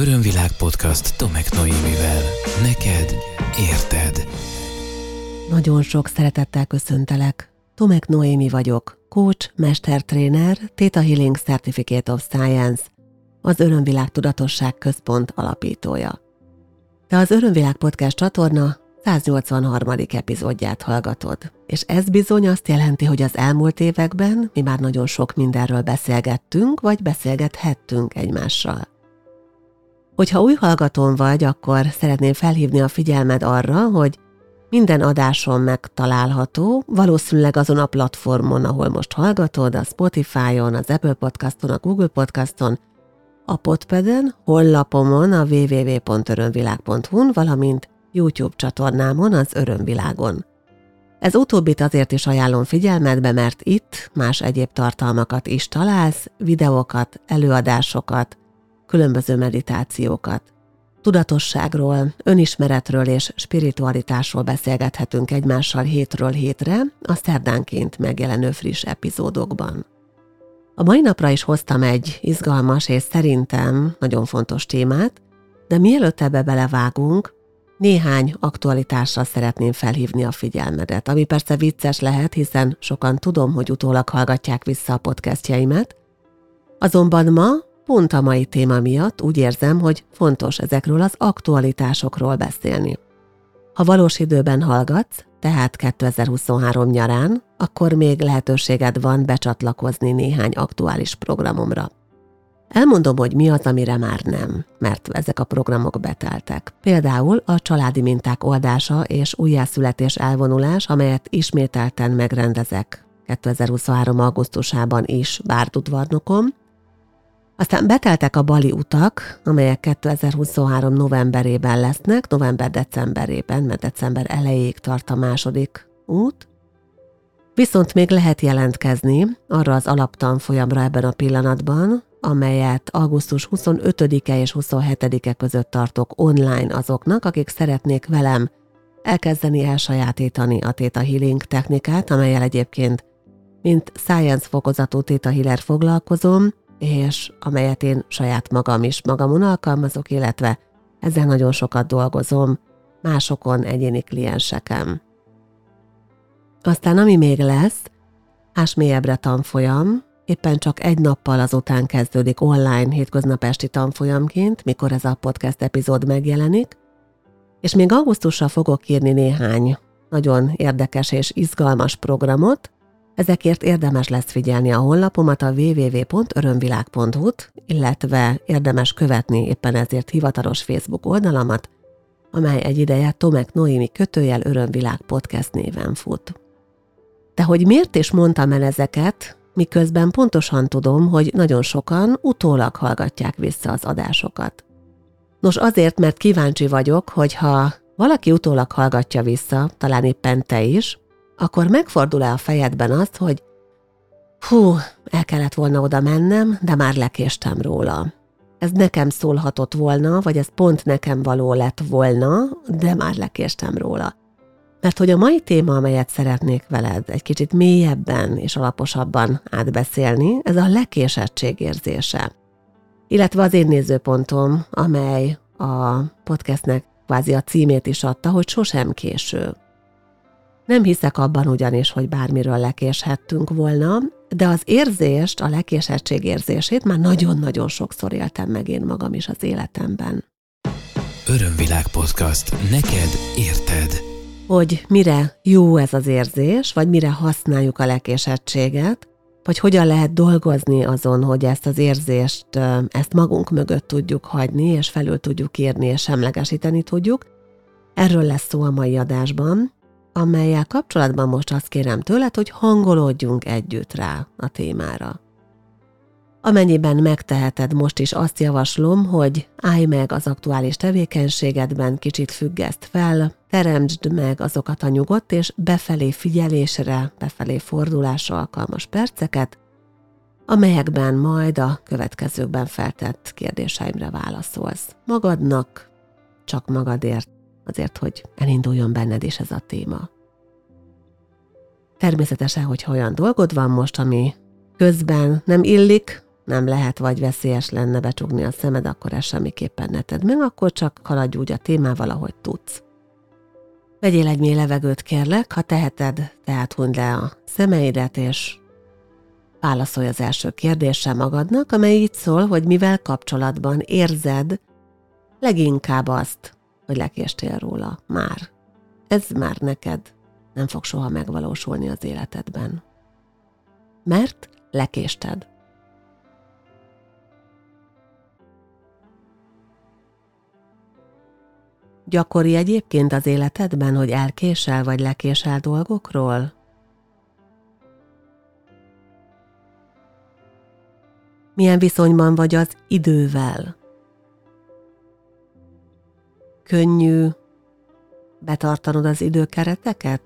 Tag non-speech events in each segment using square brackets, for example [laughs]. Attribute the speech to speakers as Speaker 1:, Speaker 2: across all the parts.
Speaker 1: Örömvilág podcast Tomek Noémivel. Neked érted.
Speaker 2: Nagyon sok szeretettel köszöntelek. Tomek Noémi vagyok, coach, mestertréner, Theta Healing Certificate of Science, az Örömvilág Tudatosság Központ alapítója. Te az Örömvilág Podcast csatorna 183. epizódját hallgatod, és ez bizony azt jelenti, hogy az elmúlt években mi már nagyon sok mindenről beszélgettünk, vagy beszélgethettünk egymással. Hogyha új hallgatón vagy, akkor szeretném felhívni a figyelmed arra, hogy minden adáson megtalálható, valószínűleg azon a platformon, ahol most hallgatod, a Spotify-on, az Apple Podcaston, a Google Podcaston, a Podpeden, honlapomon, a www.örömvilág.hu, valamint YouTube csatornámon, az Örömvilágon. Ez utóbbit azért is ajánlom figyelmetbe, mert itt más egyéb tartalmakat is találsz, videókat, előadásokat, különböző meditációkat. Tudatosságról, önismeretről és spiritualitásról beszélgethetünk egymással hétről hétre a szerdánként megjelenő friss epizódokban. A mai napra is hoztam egy izgalmas és szerintem nagyon fontos témát, de mielőtt ebbe belevágunk, néhány aktualitásra szeretném felhívni a figyelmedet, ami persze vicces lehet, hiszen sokan tudom, hogy utólag hallgatják vissza a podcastjeimet, azonban ma Pont a mai téma miatt úgy érzem, hogy fontos ezekről az aktualitásokról beszélni. Ha valós időben hallgatsz, tehát 2023 nyarán, akkor még lehetőséged van becsatlakozni néhány aktuális programomra. Elmondom, hogy mi az, amire már nem, mert ezek a programok beteltek. Például a családi minták oldása és újjászületés elvonulás, amelyet ismételten megrendezek 2023. augusztusában is Bárdudvarnokon, aztán beteltek a bali utak, amelyek 2023 novemberében lesznek, november-decemberében, mert december elejéig tart a második út. Viszont még lehet jelentkezni arra az alaptanfolyamra ebben a pillanatban, amelyet augusztus 25-e és 27-e között tartok online azoknak, akik szeretnék velem elkezdeni elsajátítani a Theta Healing technikát, amelyel egyébként mint science fokozatú Theta Healer foglalkozom, és amelyet én saját magam is magamon alkalmazok, illetve ezzel nagyon sokat dolgozom másokon, egyéni klienseken. Aztán ami még lesz, ásmélyebbre tanfolyam, éppen csak egy nappal azután kezdődik online hétköznap esti tanfolyamként, mikor ez a podcast epizód megjelenik, és még augusztusra fogok írni néhány nagyon érdekes és izgalmas programot, Ezekért érdemes lesz figyelni a honlapomat a www.örömvilág.hu-t, illetve érdemes követni éppen ezért hivatalos Facebook oldalamat, amely egy ideje Tomek Noémi kötőjel Örömvilág podcast néven fut. De hogy miért is mondtam el ezeket, miközben pontosan tudom, hogy nagyon sokan utólag hallgatják vissza az adásokat. Nos, azért, mert kíváncsi vagyok, hogy ha valaki utólag hallgatja vissza, talán éppen te is, akkor megfordul-e a fejedben azt, hogy hú, el kellett volna oda mennem, de már lekéstem róla. Ez nekem szólhatott volna, vagy ez pont nekem való lett volna, de már lekéstem róla. Mert hogy a mai téma, amelyet szeretnék veled egy kicsit mélyebben és alaposabban átbeszélni, ez a lekésettség érzése. Illetve az én nézőpontom, amely a podcastnek kvázi a címét is adta, hogy sosem késő. Nem hiszek abban ugyanis, hogy bármiről lekéshettünk volna, de az érzést, a lekésettség érzését már nagyon-nagyon sokszor éltem meg én magam is az életemben.
Speaker 1: Örömvilág podcast. Neked érted.
Speaker 2: Hogy mire jó ez az érzés, vagy mire használjuk a lekésettséget, vagy hogyan lehet dolgozni azon, hogy ezt az érzést, ezt magunk mögött tudjuk hagyni, és felül tudjuk írni, és semlegesíteni tudjuk. Erről lesz szó a mai adásban, amelyel kapcsolatban most azt kérem tőled, hogy hangolódjunk együtt rá a témára. Amennyiben megteheted, most is azt javaslom, hogy állj meg az aktuális tevékenységedben, kicsit függeszt fel, teremtsd meg azokat a nyugodt és befelé figyelésre, befelé fordulásra alkalmas perceket, amelyekben majd a következőkben feltett kérdéseimre válaszolsz. Magadnak, csak magadért, azért, hogy elinduljon benned is ez a téma. Természetesen, hogy olyan dolgod van most, ami közben nem illik, nem lehet, vagy veszélyes lenne becsukni a szemed, akkor ezt semmiképpen ne tedd meg, akkor csak haladj úgy a témával, ahogy tudsz. Vegyél egy mély levegőt, kérlek, ha teheted, tehát hunyd le a szemeidet, és válaszolj az első kérdéssel magadnak, amely így szól, hogy mivel kapcsolatban érzed leginkább azt, hogy lekéstél róla már. Ez már neked nem fog soha megvalósulni az életedben. Mert lekésted. Gyakori egyébként az életedben, hogy elkésel vagy lekésel dolgokról? Milyen viszonyban vagy az idővel? Könnyű betartanod az időkereteket?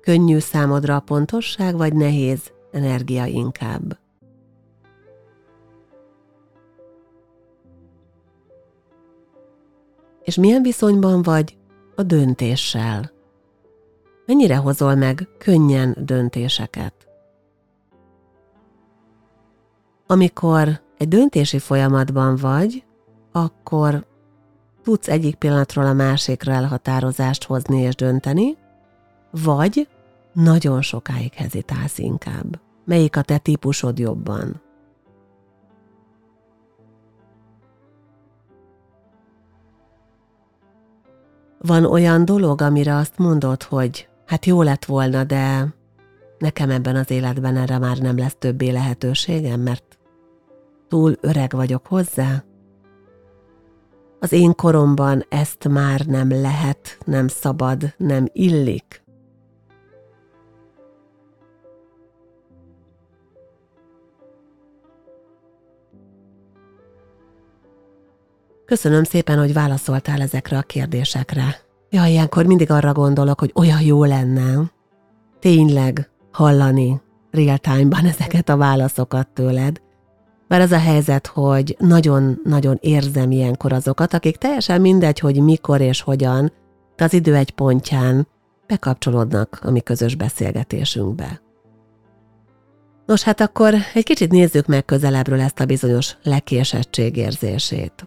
Speaker 2: Könnyű számodra a pontosság, vagy nehéz energia inkább? És milyen viszonyban vagy a döntéssel? Mennyire hozol meg könnyen döntéseket? Amikor egy döntési folyamatban vagy, akkor tudsz egyik pillanatról a másikra elhatározást hozni és dönteni, vagy nagyon sokáig hezitálsz inkább. Melyik a te típusod jobban? Van olyan dolog, amire azt mondod, hogy hát jó lett volna, de nekem ebben az életben erre már nem lesz többé lehetőségem, mert túl öreg vagyok hozzá? Az én koromban ezt már nem lehet, nem szabad, nem illik. Köszönöm szépen, hogy válaszoltál ezekre a kérdésekre. Ja, ilyenkor mindig arra gondolok, hogy olyan jó lenne tényleg hallani real time-ban ezeket a válaszokat tőled, bár az a helyzet, hogy nagyon-nagyon érzem ilyenkor azokat, akik teljesen mindegy, hogy mikor és hogyan, de az idő egy pontján bekapcsolódnak a mi közös beszélgetésünkbe. Nos, hát akkor egy kicsit nézzük meg közelebbről ezt a bizonyos lekésettség érzését.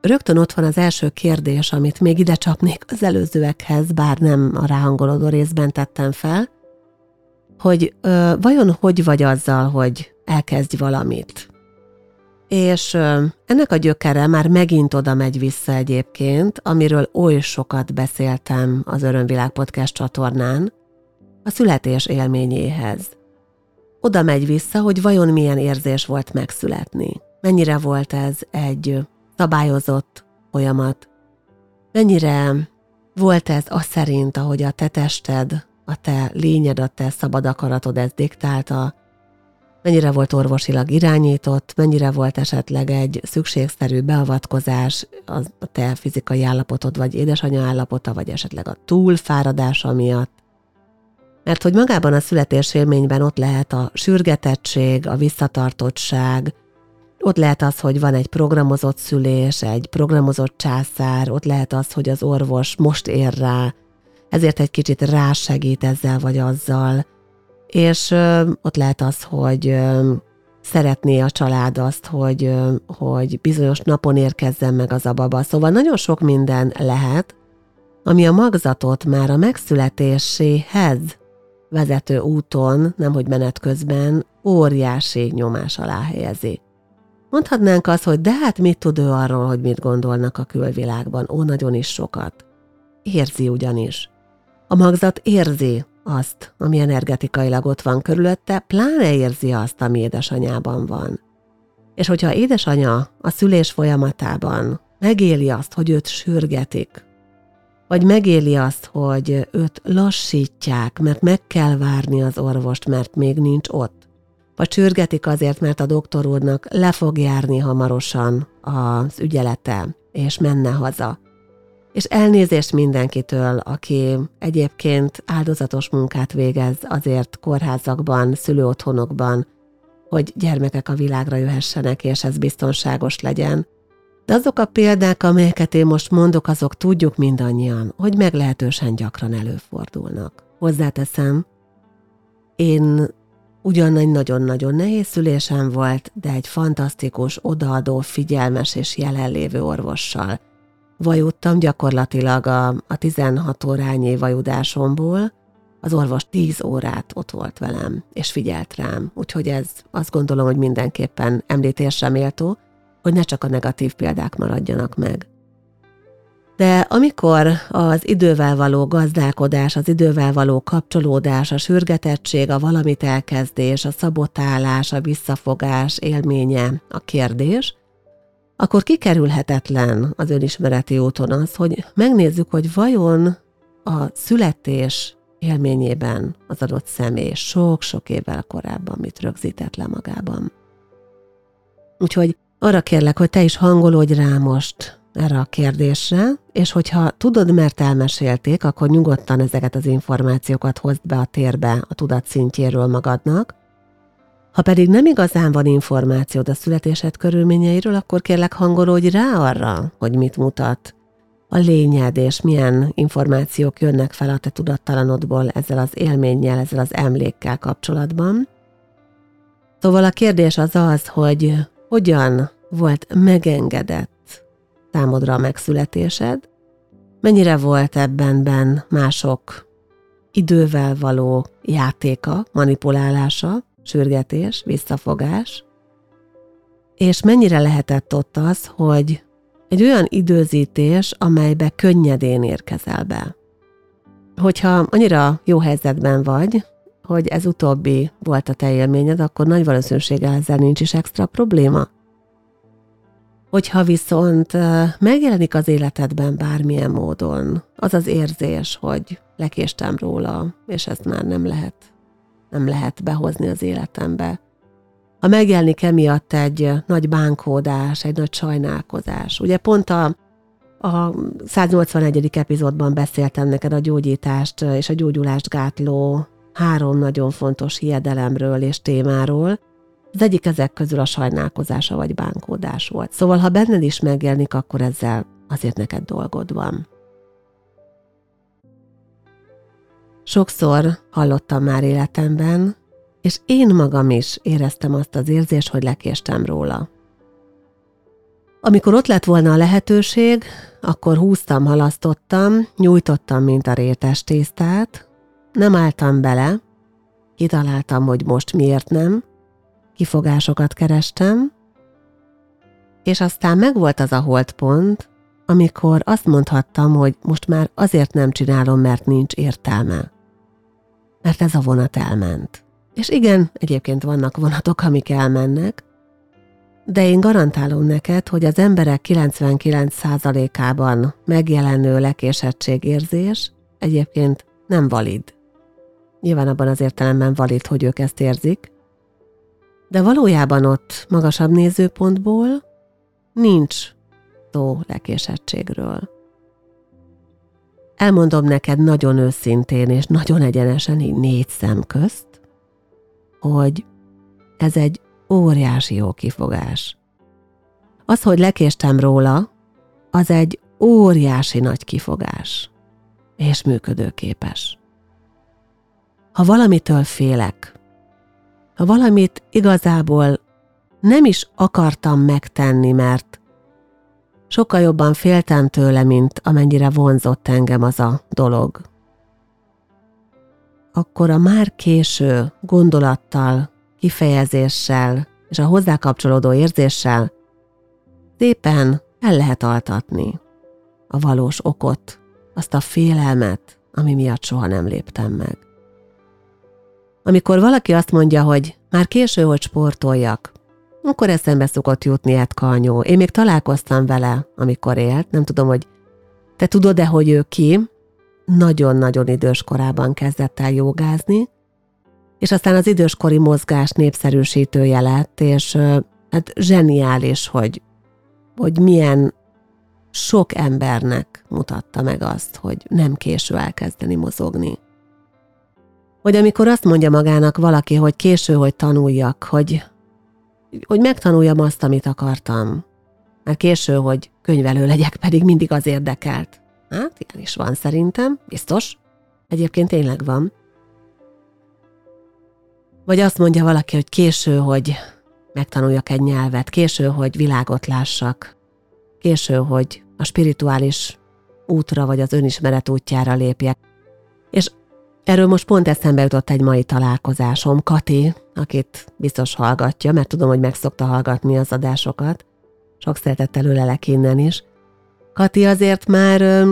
Speaker 2: Rögtön ott van az első kérdés, amit még ide csapnék az előzőekhez, bár nem a ráhangolódó részben tettem fel, hogy ö, vajon hogy vagy azzal, hogy elkezdj valamit. És ennek a gyökere már megint oda megy vissza egyébként, amiről oly sokat beszéltem az Örömvilág podcast csatornán, a születés élményéhez. Oda megy vissza, hogy vajon milyen érzés volt megszületni. Mennyire volt ez egy szabályozott folyamat. Mennyire volt ez az szerint, ahogy a te tested, a te lényed, a te szabad akaratod ezt diktálta, mennyire volt orvosilag irányított, mennyire volt esetleg egy szükségszerű beavatkozás a te fizikai állapotod, vagy édesanyja állapota, vagy esetleg a túlfáradása miatt. Mert hogy magában a születésélményben ott lehet a sürgetettség, a visszatartottság, ott lehet az, hogy van egy programozott szülés, egy programozott császár, ott lehet az, hogy az orvos most ér rá, ezért egy kicsit rásegít ezzel vagy azzal, és ott lehet az, hogy szeretné a család azt, hogy, hogy bizonyos napon érkezzen meg az a baba. Szóval nagyon sok minden lehet, ami a magzatot már a megszületéséhez vezető úton, nemhogy menet közben, óriási nyomás alá helyezi. Mondhatnánk azt, hogy de hát mit tud ő arról, hogy mit gondolnak a külvilágban? Ó, nagyon is sokat. Érzi ugyanis. A magzat érzi, azt, ami energetikailag ott van körülötte, pláne érzi azt, ami édesanyában van. És hogyha édesanya a szülés folyamatában megéli azt, hogy őt sürgetik, vagy megéli azt, hogy őt lassítják, mert meg kell várni az orvost, mert még nincs ott, vagy sürgetik azért, mert a doktor úrnak le fog járni hamarosan az ügyelete, és menne haza, és elnézést mindenkitől, aki egyébként áldozatos munkát végez azért kórházakban, szülőotthonokban, hogy gyermekek a világra jöhessenek, és ez biztonságos legyen. De azok a példák, amelyeket én most mondok, azok tudjuk mindannyian, hogy meglehetősen gyakran előfordulnak. Hozzáteszem, én Ugyan egy nagyon-nagyon nehéz szülésem volt, de egy fantasztikus, odaadó, figyelmes és jelenlévő orvossal. Vajudtam gyakorlatilag a, a 16 órányi vajudásomból, az orvos 10 órát ott volt velem, és figyelt rám, úgyhogy ez azt gondolom, hogy mindenképpen említésre méltó, hogy ne csak a negatív példák maradjanak meg. De amikor az idővel való gazdálkodás, az idővel való kapcsolódás, a sürgetettség, a valamit elkezdés, a szabotálás, a visszafogás élménye a kérdés, akkor kikerülhetetlen az önismereti úton az, hogy megnézzük, hogy vajon a születés élményében az adott személy sok-sok évvel korábban mit rögzített le magában. Úgyhogy arra kérlek, hogy te is hangolódj rá most erre a kérdésre, és hogyha tudod, mert elmesélték, akkor nyugodtan ezeket az információkat hozd be a térbe a tudat szintjéről magadnak. Ha pedig nem igazán van információd a születésed körülményeiről, akkor kérlek hangolódj rá arra, hogy mit mutat. A lényed, és milyen információk jönnek fel a te tudattalanodból ezzel az élménnyel, ezzel az emlékkel kapcsolatban. Szóval a kérdés az az, hogy hogyan volt megengedett számodra a megszületésed, mennyire volt ebbenben mások idővel való játéka, manipulálása, sürgetés, visszafogás, és mennyire lehetett ott az, hogy egy olyan időzítés, amelybe könnyedén érkezel be. Hogyha annyira jó helyzetben vagy, hogy ez utóbbi volt a te élményed, akkor nagy valószínűséggel ezzel nincs is extra probléma. Hogyha viszont megjelenik az életedben bármilyen módon az az érzés, hogy lekéstem róla, és ezt már nem lehet, nem lehet behozni az életembe, ha megjelenik emiatt egy nagy bánkódás, egy nagy sajnálkozás. Ugye pont a, a 181. epizódban beszéltem neked a gyógyítást és a gyógyulást gátló három nagyon fontos hiedelemről és témáról. Az egyik ezek közül a sajnálkozása vagy bánkódás volt. Szóval, ha benned is megjelenik, akkor ezzel azért neked dolgod van. Sokszor hallottam már életemben, és én magam is éreztem azt az érzést, hogy lekéstem róla. Amikor ott lett volna a lehetőség, akkor húztam, halasztottam, nyújtottam, mint a rétes tésztát, nem álltam bele, kitaláltam, hogy most miért nem, kifogásokat kerestem, és aztán megvolt az a holdpont, amikor azt mondhattam, hogy most már azért nem csinálom, mert nincs értelme. Mert ez a vonat elment. És igen, egyébként vannak vonatok, amik elmennek, de én garantálom neked, hogy az emberek 99%-ában megjelenő lekésettségérzés egyébként nem valid. Nyilván abban az értelemben valid, hogy ők ezt érzik, de valójában ott magasabb nézőpontból nincs szó lekésettségről. Elmondom neked nagyon őszintén és nagyon egyenesen így négy szem közt, hogy ez egy óriási jó kifogás. Az, hogy lekéstem róla, az egy óriási nagy kifogás, és működőképes. Ha valamitől félek, ha valamit igazából nem is akartam megtenni, mert sokkal jobban féltem tőle, mint amennyire vonzott engem az a dolog, akkor a már késő gondolattal, kifejezéssel és a hozzá kapcsolódó érzéssel szépen el lehet altatni a valós okot, azt a félelmet, ami miatt soha nem léptem meg. Amikor valaki azt mondja, hogy már késő, hogy sportoljak, akkor eszembe szokott jutni Ed Kanyó. Én még találkoztam vele, amikor élt, nem tudom, hogy te tudod-e, hogy ő ki, nagyon-nagyon idős korában kezdett el jogázni, és aztán az időskori mozgás népszerűsítője lett, és hát zseniális, hogy, hogy milyen sok embernek mutatta meg azt, hogy nem késő elkezdeni mozogni. Hogy amikor azt mondja magának valaki, hogy késő, hogy tanuljak, hogy, hogy megtanuljam azt, amit akartam, mert késő, hogy könyvelő legyek, [laughs] pedig mindig az érdekelt. Hát, ilyen is van szerintem, biztos. Egyébként tényleg van. Vagy azt mondja valaki, hogy késő, hogy megtanuljak egy nyelvet, késő, hogy világot lássak, késő, hogy a spirituális útra vagy az önismeret útjára lépjek. És erről most pont eszembe jutott egy mai találkozásom. Kati, akit biztos hallgatja, mert tudom, hogy megszokta hallgatni az adásokat. Sok szeretettel ölelek innen is. Kati azért már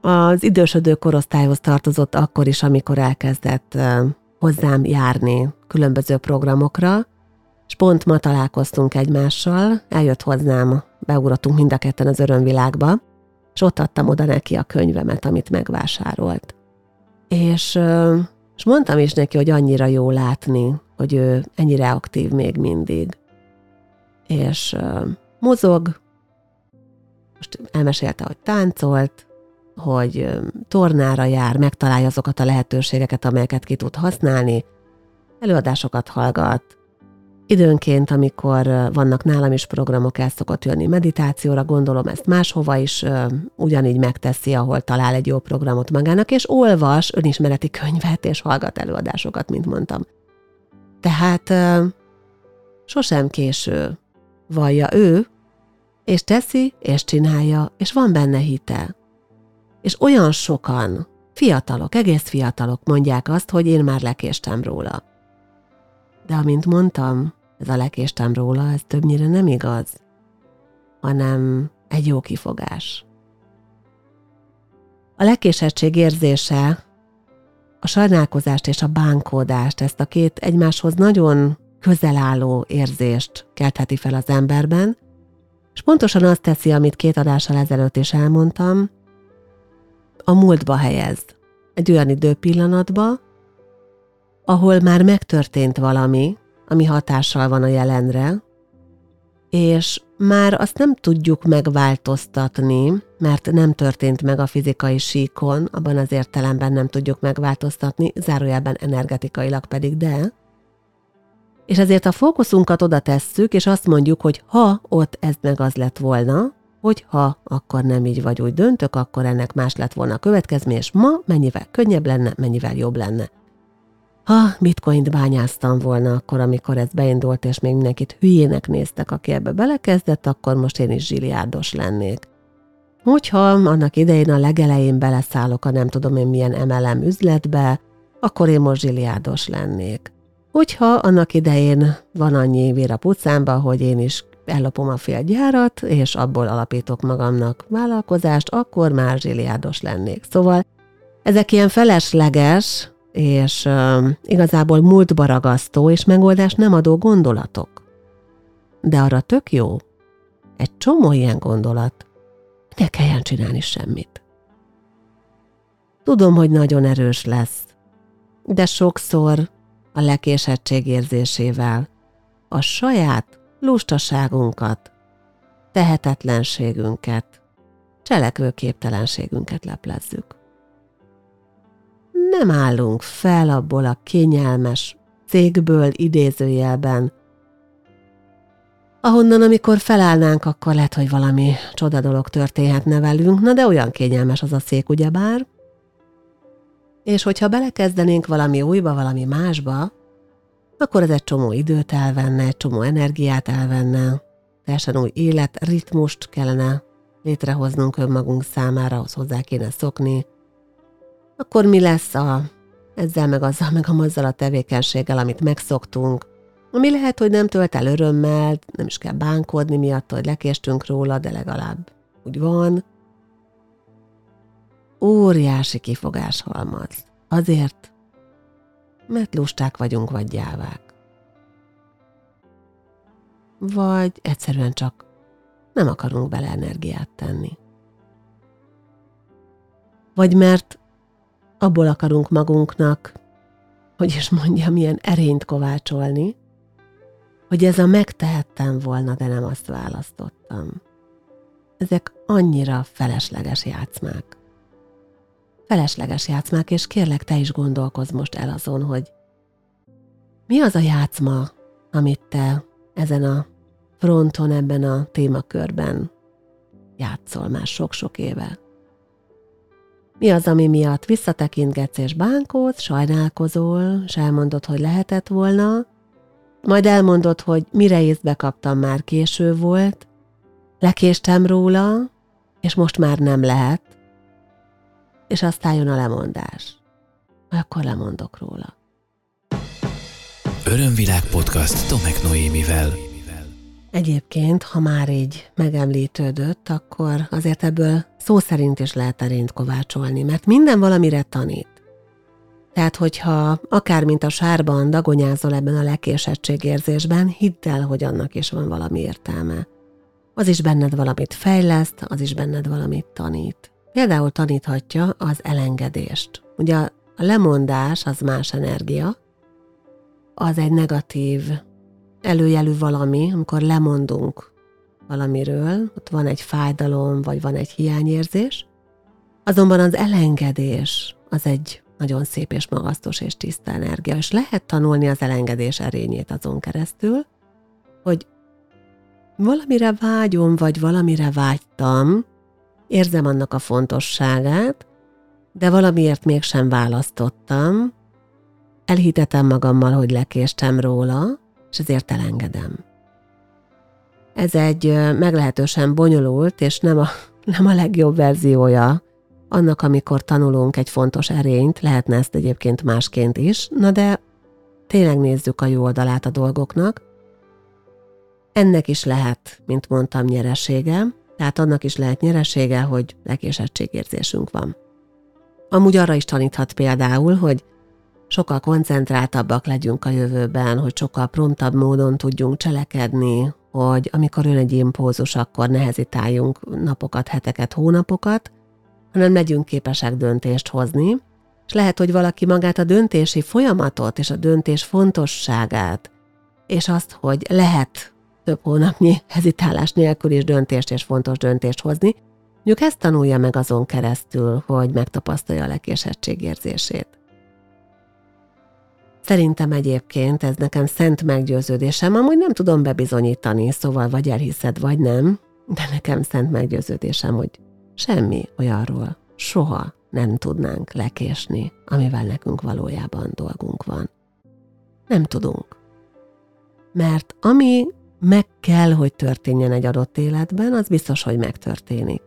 Speaker 2: az idősödő korosztályhoz tartozott akkor is, amikor elkezdett hozzám járni különböző programokra, és pont ma találkoztunk egymással, eljött hozzám, beugrottunk mind a ketten az örömvilágba, és ott adtam oda neki a könyvemet, amit megvásárolt. És, és mondtam is neki, hogy annyira jó látni, hogy ő ennyire aktív még mindig. És mozog, most elmesélte, hogy táncolt, hogy tornára jár, megtalálja azokat a lehetőségeket, amelyeket ki tud használni, előadásokat hallgat, Időnként, amikor vannak nálam is programok, el szokott jönni meditációra, gondolom ezt máshova is ugyanígy megteszi, ahol talál egy jó programot magának, és olvas önismereti könyvet, és hallgat előadásokat, mint mondtam. Tehát sosem késő. Vallja ő, és teszi, és csinálja, és van benne hite. És olyan sokan, fiatalok, egész fiatalok mondják azt, hogy én már lekéstem róla. De amint mondtam, ez a lekéstem róla, ez többnyire nem igaz, hanem egy jó kifogás. A lekésettség érzése, a sajnálkozást és a bánkódást, ezt a két egymáshoz nagyon közel álló érzést keltheti fel az emberben, és pontosan azt teszi, amit két adással ezelőtt is elmondtam, a múltba helyez. Egy olyan időpillanatba, ahol már megtörtént valami, ami hatással van a jelenre, és már azt nem tudjuk megváltoztatni, mert nem történt meg a fizikai síkon, abban az értelemben nem tudjuk megváltoztatni, zárójelben energetikailag pedig de. És ezért a fókuszunkat oda tesszük, és azt mondjuk, hogy ha ott ez meg az lett volna, hogy ha akkor nem így vagy úgy döntök, akkor ennek más lett volna a következmény, és ma mennyivel könnyebb lenne, mennyivel jobb lenne. Ha bitcoint bányáztam volna akkor, amikor ez beindult, és még mindenkit hülyének néztek, aki ebbe belekezdett, akkor most én is zsiliárdos lennék. Hogyha annak idején a legelején beleszállok a nem tudom én milyen MLM üzletbe, akkor én most zsiliárdos lennék. Hogyha annak idején van annyi vír a pucámba, hogy én is ellopom a fél gyárat, és abból alapítok magamnak vállalkozást, akkor már zsiliárdos lennék. Szóval ezek ilyen felesleges, és uh, igazából múltba ragasztó és megoldást nem adó gondolatok. De arra tök jó, egy csomó ilyen gondolat, ne kelljen csinálni semmit. Tudom, hogy nagyon erős lesz, de sokszor a lekésettség érzésével a saját lustaságunkat, tehetetlenségünket, cselekvőképtelenségünket leplezzük nem állunk fel abból a kényelmes cégből idézőjelben, ahonnan, amikor felállnánk, akkor lehet, hogy valami csoda dolog történhetne velünk, na de olyan kényelmes az a szék, ugyebár. És hogyha belekezdenénk valami újba, valami másba, akkor ez egy csomó időt elvenne, egy csomó energiát elvenne, teljesen új életritmust kellene létrehoznunk önmagunk számára, ahhoz hozzá kéne szokni, akkor mi lesz a, ezzel meg azzal, meg azzal a tevékenységgel, amit megszoktunk, ami lehet, hogy nem tölt el örömmel, nem is kell bánkodni miatt, hogy lekéstünk róla, de legalább úgy van. Óriási kifogás halmaz. Azért, mert lusták vagyunk, vagy gyávák. Vagy egyszerűen csak nem akarunk bele energiát tenni. Vagy mert abból akarunk magunknak, hogy is mondjam, milyen erényt kovácsolni, hogy ez a megtehettem volna, de nem azt választottam. Ezek annyira felesleges játszmák. Felesleges játszmák, és kérlek, te is gondolkozz most el azon, hogy mi az a játszma, amit te ezen a fronton, ebben a témakörben játszol már sok-sok éve. Mi az, ami miatt visszatekintgetsz és bánkódsz, sajnálkozol, és elmondod, hogy lehetett volna, majd elmondod, hogy mire észbe kaptam, már késő volt, lekéstem róla, és most már nem lehet, és aztán jön a lemondás. Akkor lemondok róla.
Speaker 1: Örömvilág podcast Tomek Noémivel.
Speaker 2: Egyébként, ha már így megemlítődött, akkor azért ebből szó szerint is lehet erényt kovácsolni, mert minden valamire tanít. Tehát, hogyha akár mint a sárban dagonyázol ebben a lekésettségérzésben, hidd el, hogy annak is van valami értelme. Az is benned valamit fejleszt, az is benned valamit tanít. Például taníthatja az elengedést. Ugye a lemondás az más energia, az egy negatív előjelű valami, amikor lemondunk valamiről, ott van egy fájdalom, vagy van egy hiányérzés, azonban az elengedés az egy nagyon szép és magasztos és tiszta energia, és lehet tanulni az elengedés erényét azon keresztül, hogy valamire vágyom, vagy valamire vágytam, érzem annak a fontosságát, de valamiért mégsem választottam, elhitetem magammal, hogy lekéstem róla, és ezért elengedem. Ez egy meglehetősen bonyolult, és nem a, [laughs] nem a legjobb verziója annak, amikor tanulunk egy fontos erényt, lehetne ezt egyébként másként is, na de tényleg nézzük a jó oldalát a dolgoknak. Ennek is lehet, mint mondtam, nyeresége, tehát annak is lehet nyeresége, hogy lekésettségérzésünk van. Amúgy arra is taníthat például, hogy sokkal koncentráltabbak legyünk a jövőben, hogy sokkal promptabb módon tudjunk cselekedni, hogy amikor jön egy impózus, akkor ne napokat, heteket, hónapokat, hanem legyünk képesek döntést hozni, és lehet, hogy valaki magát a döntési folyamatot és a döntés fontosságát, és azt, hogy lehet több hónapnyi hezitálás nélkül is döntést és fontos döntést hozni, mondjuk ezt tanulja meg azon keresztül, hogy megtapasztalja a lekésettségérzését. Szerintem egyébként ez nekem szent meggyőződésem, amúgy nem tudom bebizonyítani, szóval vagy elhiszed, vagy nem, de nekem szent meggyőződésem, hogy semmi olyanról soha nem tudnánk lekésni, amivel nekünk valójában dolgunk van. Nem tudunk. Mert ami meg kell, hogy történjen egy adott életben, az biztos, hogy megtörténik.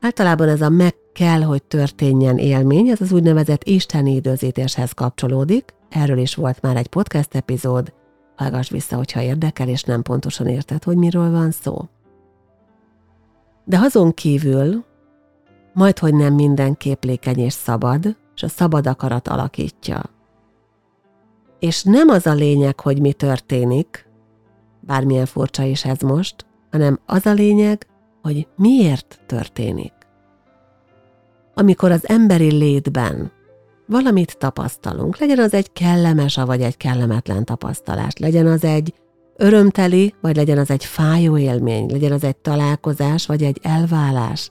Speaker 2: Általában ez a meg kell, hogy történjen élmény, ez az úgynevezett isteni időzítéshez kapcsolódik, erről is volt már egy podcast epizód, hallgass vissza, hogyha érdekel, és nem pontosan érted, hogy miről van szó. De azon kívül, majd hogy nem minden képlékeny és szabad, és a szabad akarat alakítja. És nem az a lényeg, hogy mi történik, bármilyen furcsa is ez most, hanem az a lényeg, hogy miért történik. Amikor az emberi létben valamit tapasztalunk, legyen az egy kellemes, vagy egy kellemetlen tapasztalás, legyen az egy örömteli, vagy legyen az egy fájó élmény, legyen az egy találkozás, vagy egy elválás,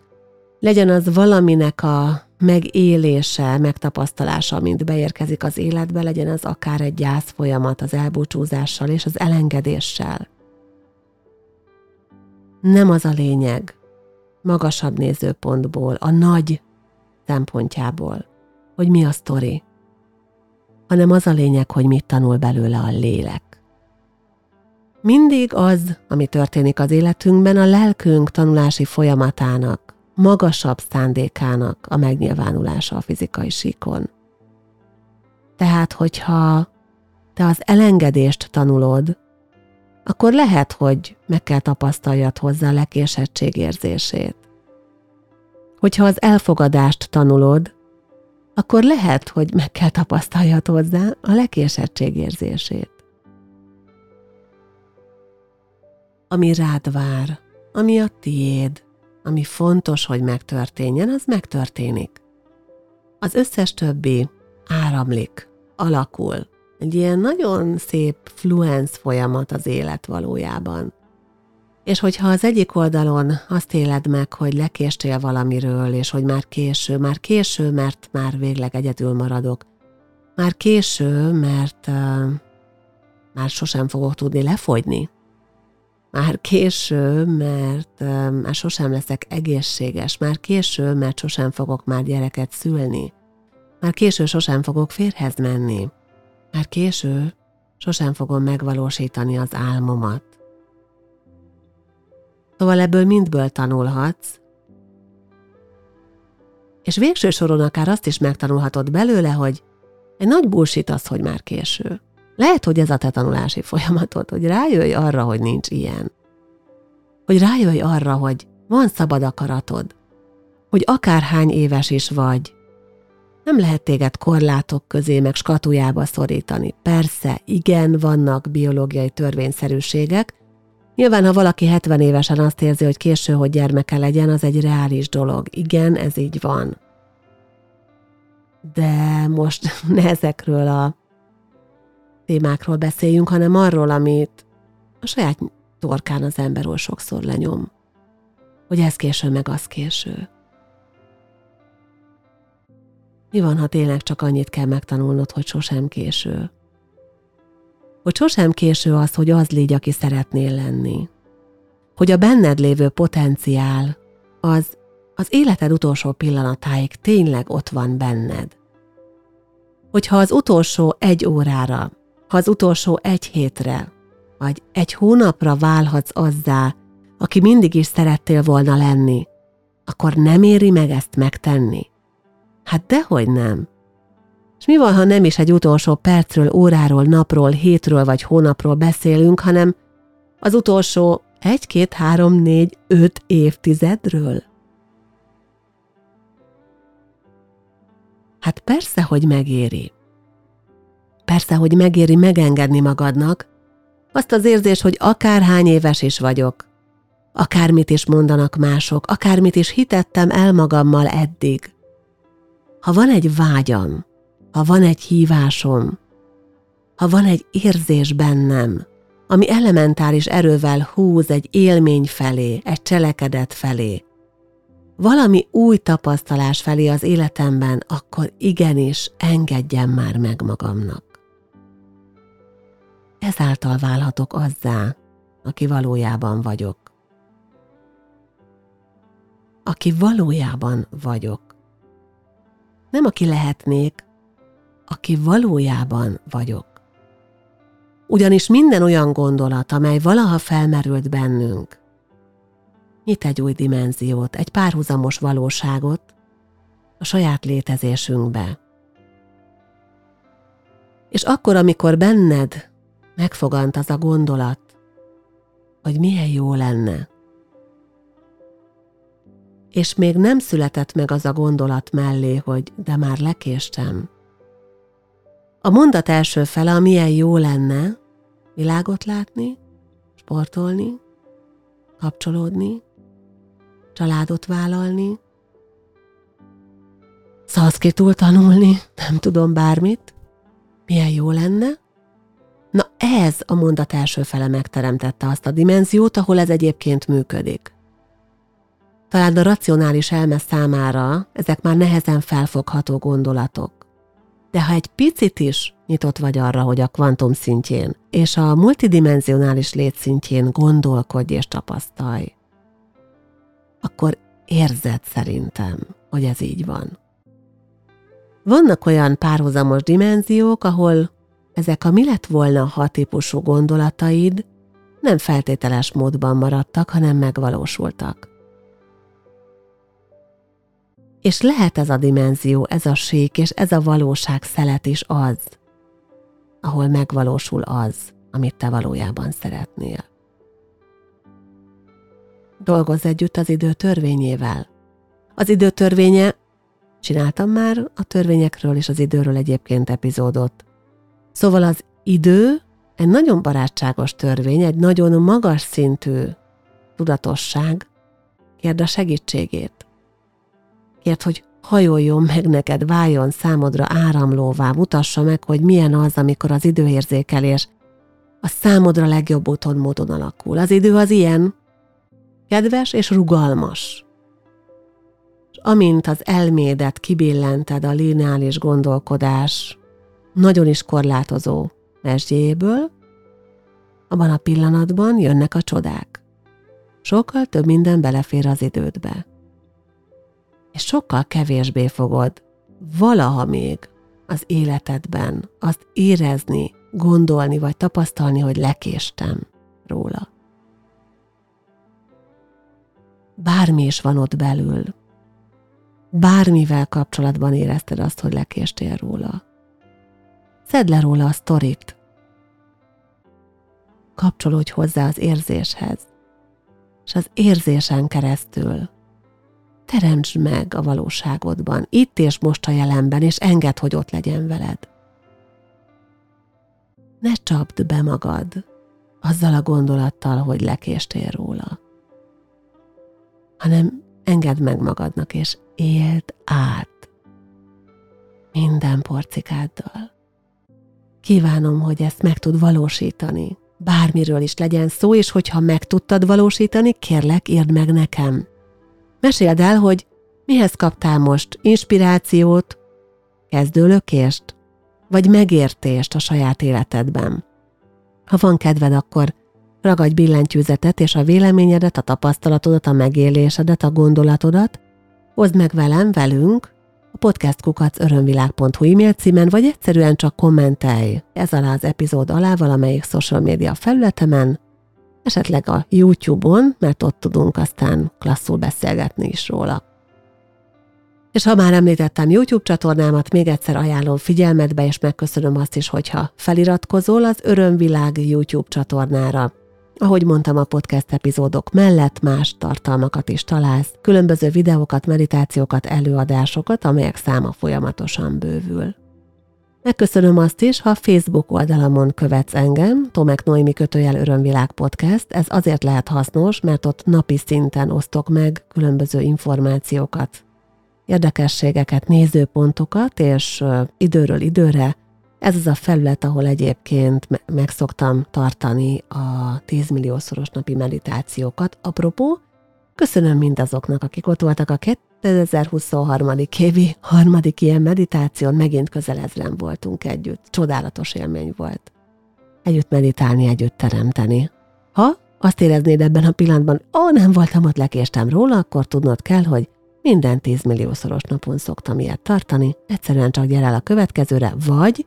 Speaker 2: legyen az valaminek a megélése, megtapasztalása, mint beérkezik az életbe, legyen az akár egy gyász folyamat az elbúcsúzással és az elengedéssel. Nem az a lényeg, magasabb nézőpontból, a nagy szempontjából, hogy mi a sztori, hanem az a lényeg, hogy mit tanul belőle a lélek. Mindig az, ami történik az életünkben, a lelkünk tanulási folyamatának, magasabb szándékának a megnyilvánulása a fizikai síkon. Tehát, hogyha te az elengedést tanulod, akkor lehet, hogy meg kell tapasztaljad hozzá a lekésettség érzését. Hogyha az elfogadást tanulod, akkor lehet, hogy meg kell tapasztaljad hozzá a lekésettség érzését. Ami rád vár, ami a tiéd, ami fontos, hogy megtörténjen, az megtörténik. Az összes többi áramlik, alakul. Egy ilyen nagyon szép fluenc folyamat az élet valójában. És hogyha az egyik oldalon azt éled meg, hogy lekéstél valamiről, és hogy már késő, már késő, mert már végleg egyedül maradok, már késő, mert uh, már sosem fogok tudni lefogyni, már késő, mert már sosem leszek egészséges, már késő, mert sosem fogok már gyereket szülni, már késő, sosem fogok férhez menni, már késő, sosem fogom megvalósítani az álmomat. Szóval ebből mindből tanulhatsz, és végső soron akár azt is megtanulhatod belőle, hogy egy nagy bullshit az, hogy már késő. Lehet, hogy ez a te tanulási folyamatod, hogy rájöjj arra, hogy nincs ilyen. Hogy rájöjj arra, hogy van szabad akaratod. Hogy akárhány éves is vagy, nem lehet téged korlátok közé meg skatujába szorítani. Persze, igen, vannak biológiai törvényszerűségek. Nyilván, ha valaki 70 évesen azt érzi, hogy késő, hogy gyermeke legyen, az egy reális dolog. Igen, ez így van. De most [laughs] ne ezekről a témákról beszéljünk, hanem arról, amit a saját torkán az ember oly sokszor lenyom. Hogy ez késő, meg az késő. Mi van, ha tényleg csak annyit kell megtanulnod, hogy sosem késő? Hogy sosem késő az, hogy az légy, aki szeretnél lenni. Hogy a benned lévő potenciál az az életed utolsó pillanatáig tényleg ott van benned. Hogyha az utolsó egy órára ha az utolsó egy hétre, vagy egy hónapra válhatsz azzá, aki mindig is szerettél volna lenni, akkor nem éri meg ezt megtenni? Hát dehogy nem. És mi van, ha nem is egy utolsó percről, óráról, napról, hétről vagy hónapról beszélünk, hanem az utolsó egy, két, három, négy, öt évtizedről? Hát persze, hogy megéri. Persze, hogy megéri megengedni magadnak, azt az érzés, hogy akárhány éves is vagyok, akármit is mondanak mások, akármit is hitettem el magammal eddig. Ha van egy vágyam, ha van egy hívásom, ha van egy érzés bennem, ami elementáris erővel húz egy élmény felé, egy cselekedet felé, valami új tapasztalás felé az életemben, akkor igenis engedjem már meg magamnak ezáltal válhatok azzá, aki valójában vagyok. Aki valójában vagyok. Nem aki lehetnék, aki valójában vagyok. Ugyanis minden olyan gondolat, amely valaha felmerült bennünk, nyit egy új dimenziót, egy párhuzamos valóságot a saját létezésünkbe. És akkor, amikor benned megfogant az a gondolat, hogy milyen jó lenne. És még nem született meg az a gondolat mellé, hogy de már lekéstem. A mondat első fele, a milyen jó lenne világot látni, sportolni, kapcsolódni, családot vállalni, szanszkritul tanulni, nem tudom bármit, milyen jó lenne, Na ez a mondat első fele megteremtette azt a dimenziót, ahol ez egyébként működik. Talán a racionális elme számára ezek már nehezen felfogható gondolatok. De ha egy picit is nyitott vagy arra, hogy a kvantum szintjén és a multidimensionális létszintjén gondolkodj és tapasztalj, akkor érzed szerintem, hogy ez így van. Vannak olyan párhuzamos dimenziók, ahol ezek a mi lett volna ha típusú gondolataid nem feltételes módban maradtak, hanem megvalósultak. És lehet ez a dimenzió, ez a sík és ez a valóság szelet is az, ahol megvalósul az, amit te valójában szeretnél. Dolgozz együtt az idő törvényével. Az idő törvénye, csináltam már a törvényekről és az időről egyébként epizódot, Szóval az idő egy nagyon barátságos törvény, egy nagyon magas szintű tudatosság. Kérd a segítségét. Kérd, hogy hajoljon meg neked, váljon számodra áramlóvá, mutassa meg, hogy milyen az, amikor az időérzékelés a számodra legjobb úton módon alakul. Az idő az ilyen, kedves és rugalmas. És amint az elmédet kibillented a lineális gondolkodás nagyon is korlátozó mesdjéből, Abban a pillanatban jönnek a csodák. Sokkal több minden belefér az idődbe. És sokkal kevésbé fogod valaha még az életedben azt érezni, gondolni vagy tapasztalni, hogy lekéstem róla. Bármi is van ott belül, bármivel kapcsolatban érezted azt, hogy lekéstél róla. Szedd le róla a sztorit. Kapcsolódj hozzá az érzéshez, és az érzésen keresztül teremtsd meg a valóságodban, itt és most a jelenben, és engedd, hogy ott legyen veled. Ne csapd be magad azzal a gondolattal, hogy lekéstél róla, hanem engedd meg magadnak, és éld át minden porcikáddal. Kívánom, hogy ezt meg tud valósítani. Bármiről is legyen szó, és hogyha meg tudtad valósítani, kérlek, írd meg nekem. Meséld el, hogy mihez kaptál most? Inspirációt, kezdőlökést, vagy megértést a saját életedben. Ha van kedved, akkor ragadj billentyűzetet és a véleményedet, a tapasztalatodat, a megélésedet, a gondolatodat, hozd meg velem, velünk, a podcastkukac örömvilág.hu e-mail címen, vagy egyszerűen csak kommentelj. Ez alá az epizód alá valamelyik social média felületemen, esetleg a YouTube-on, mert ott tudunk aztán klasszul beszélgetni is róla. És ha már említettem YouTube csatornámat, még egyszer ajánlom figyelmetbe, és megköszönöm azt is, hogyha feliratkozol az Örömvilág YouTube csatornára. Ahogy mondtam, a podcast epizódok mellett más tartalmakat is találsz, különböző videókat, meditációkat, előadásokat, amelyek száma folyamatosan bővül. Megköszönöm azt is, ha Facebook oldalamon követsz engem, Tomek Noémi kötőjel Örömvilág Podcast. Ez azért lehet hasznos, mert ott napi szinten osztok meg különböző információkat, érdekességeket, nézőpontokat, és időről időre ez az a felület, ahol egyébként meg szoktam tartani a 10 milliószoros napi meditációkat. Apropó, köszönöm mindazoknak, akik ott voltak a 2023. évi harmadik ilyen meditáción, megint közel ezren voltunk együtt. Csodálatos élmény volt. Együtt meditálni, együtt teremteni. Ha azt éreznéd ebben a pillanatban, ó, nem voltam ott, lekéstem róla, akkor tudnod kell, hogy minden 10 milliószoros napon szoktam ilyet tartani, egyszerűen csak gyere el a következőre, vagy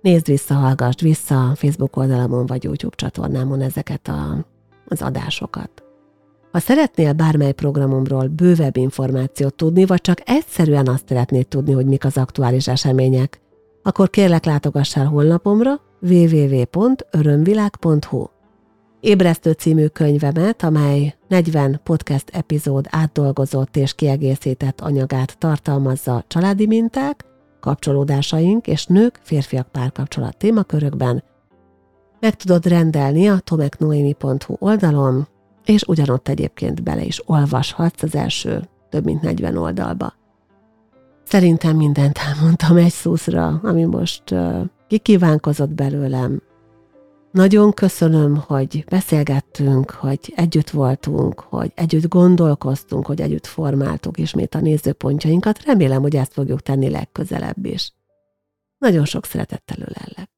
Speaker 2: nézd vissza, hallgassd vissza a Facebook oldalamon vagy YouTube csatornámon ezeket a, az adásokat. Ha szeretnél bármely programomról bővebb információt tudni, vagy csak egyszerűen azt szeretnéd tudni, hogy mik az aktuális események, akkor kérlek látogassál honlapomra www.örömvilág.hu. Ébresztő című könyvemet, amely 40 podcast epizód átdolgozott és kiegészített anyagát tartalmazza családi minták, kapcsolódásaink és nők, férfiak párkapcsolat témakörökben, meg tudod rendelni a tomeknoemi.hu oldalon, és ugyanott egyébként bele is olvashatsz az első több mint 40 oldalba. Szerintem mindent elmondtam egy szuszra, ami most uh, kikívánkozott belőlem, nagyon köszönöm, hogy beszélgettünk, hogy együtt voltunk, hogy együtt gondolkoztunk, hogy együtt formáltuk ismét a nézőpontjainkat. Remélem, hogy ezt fogjuk tenni legközelebb is. Nagyon sok szeretettel ölellek.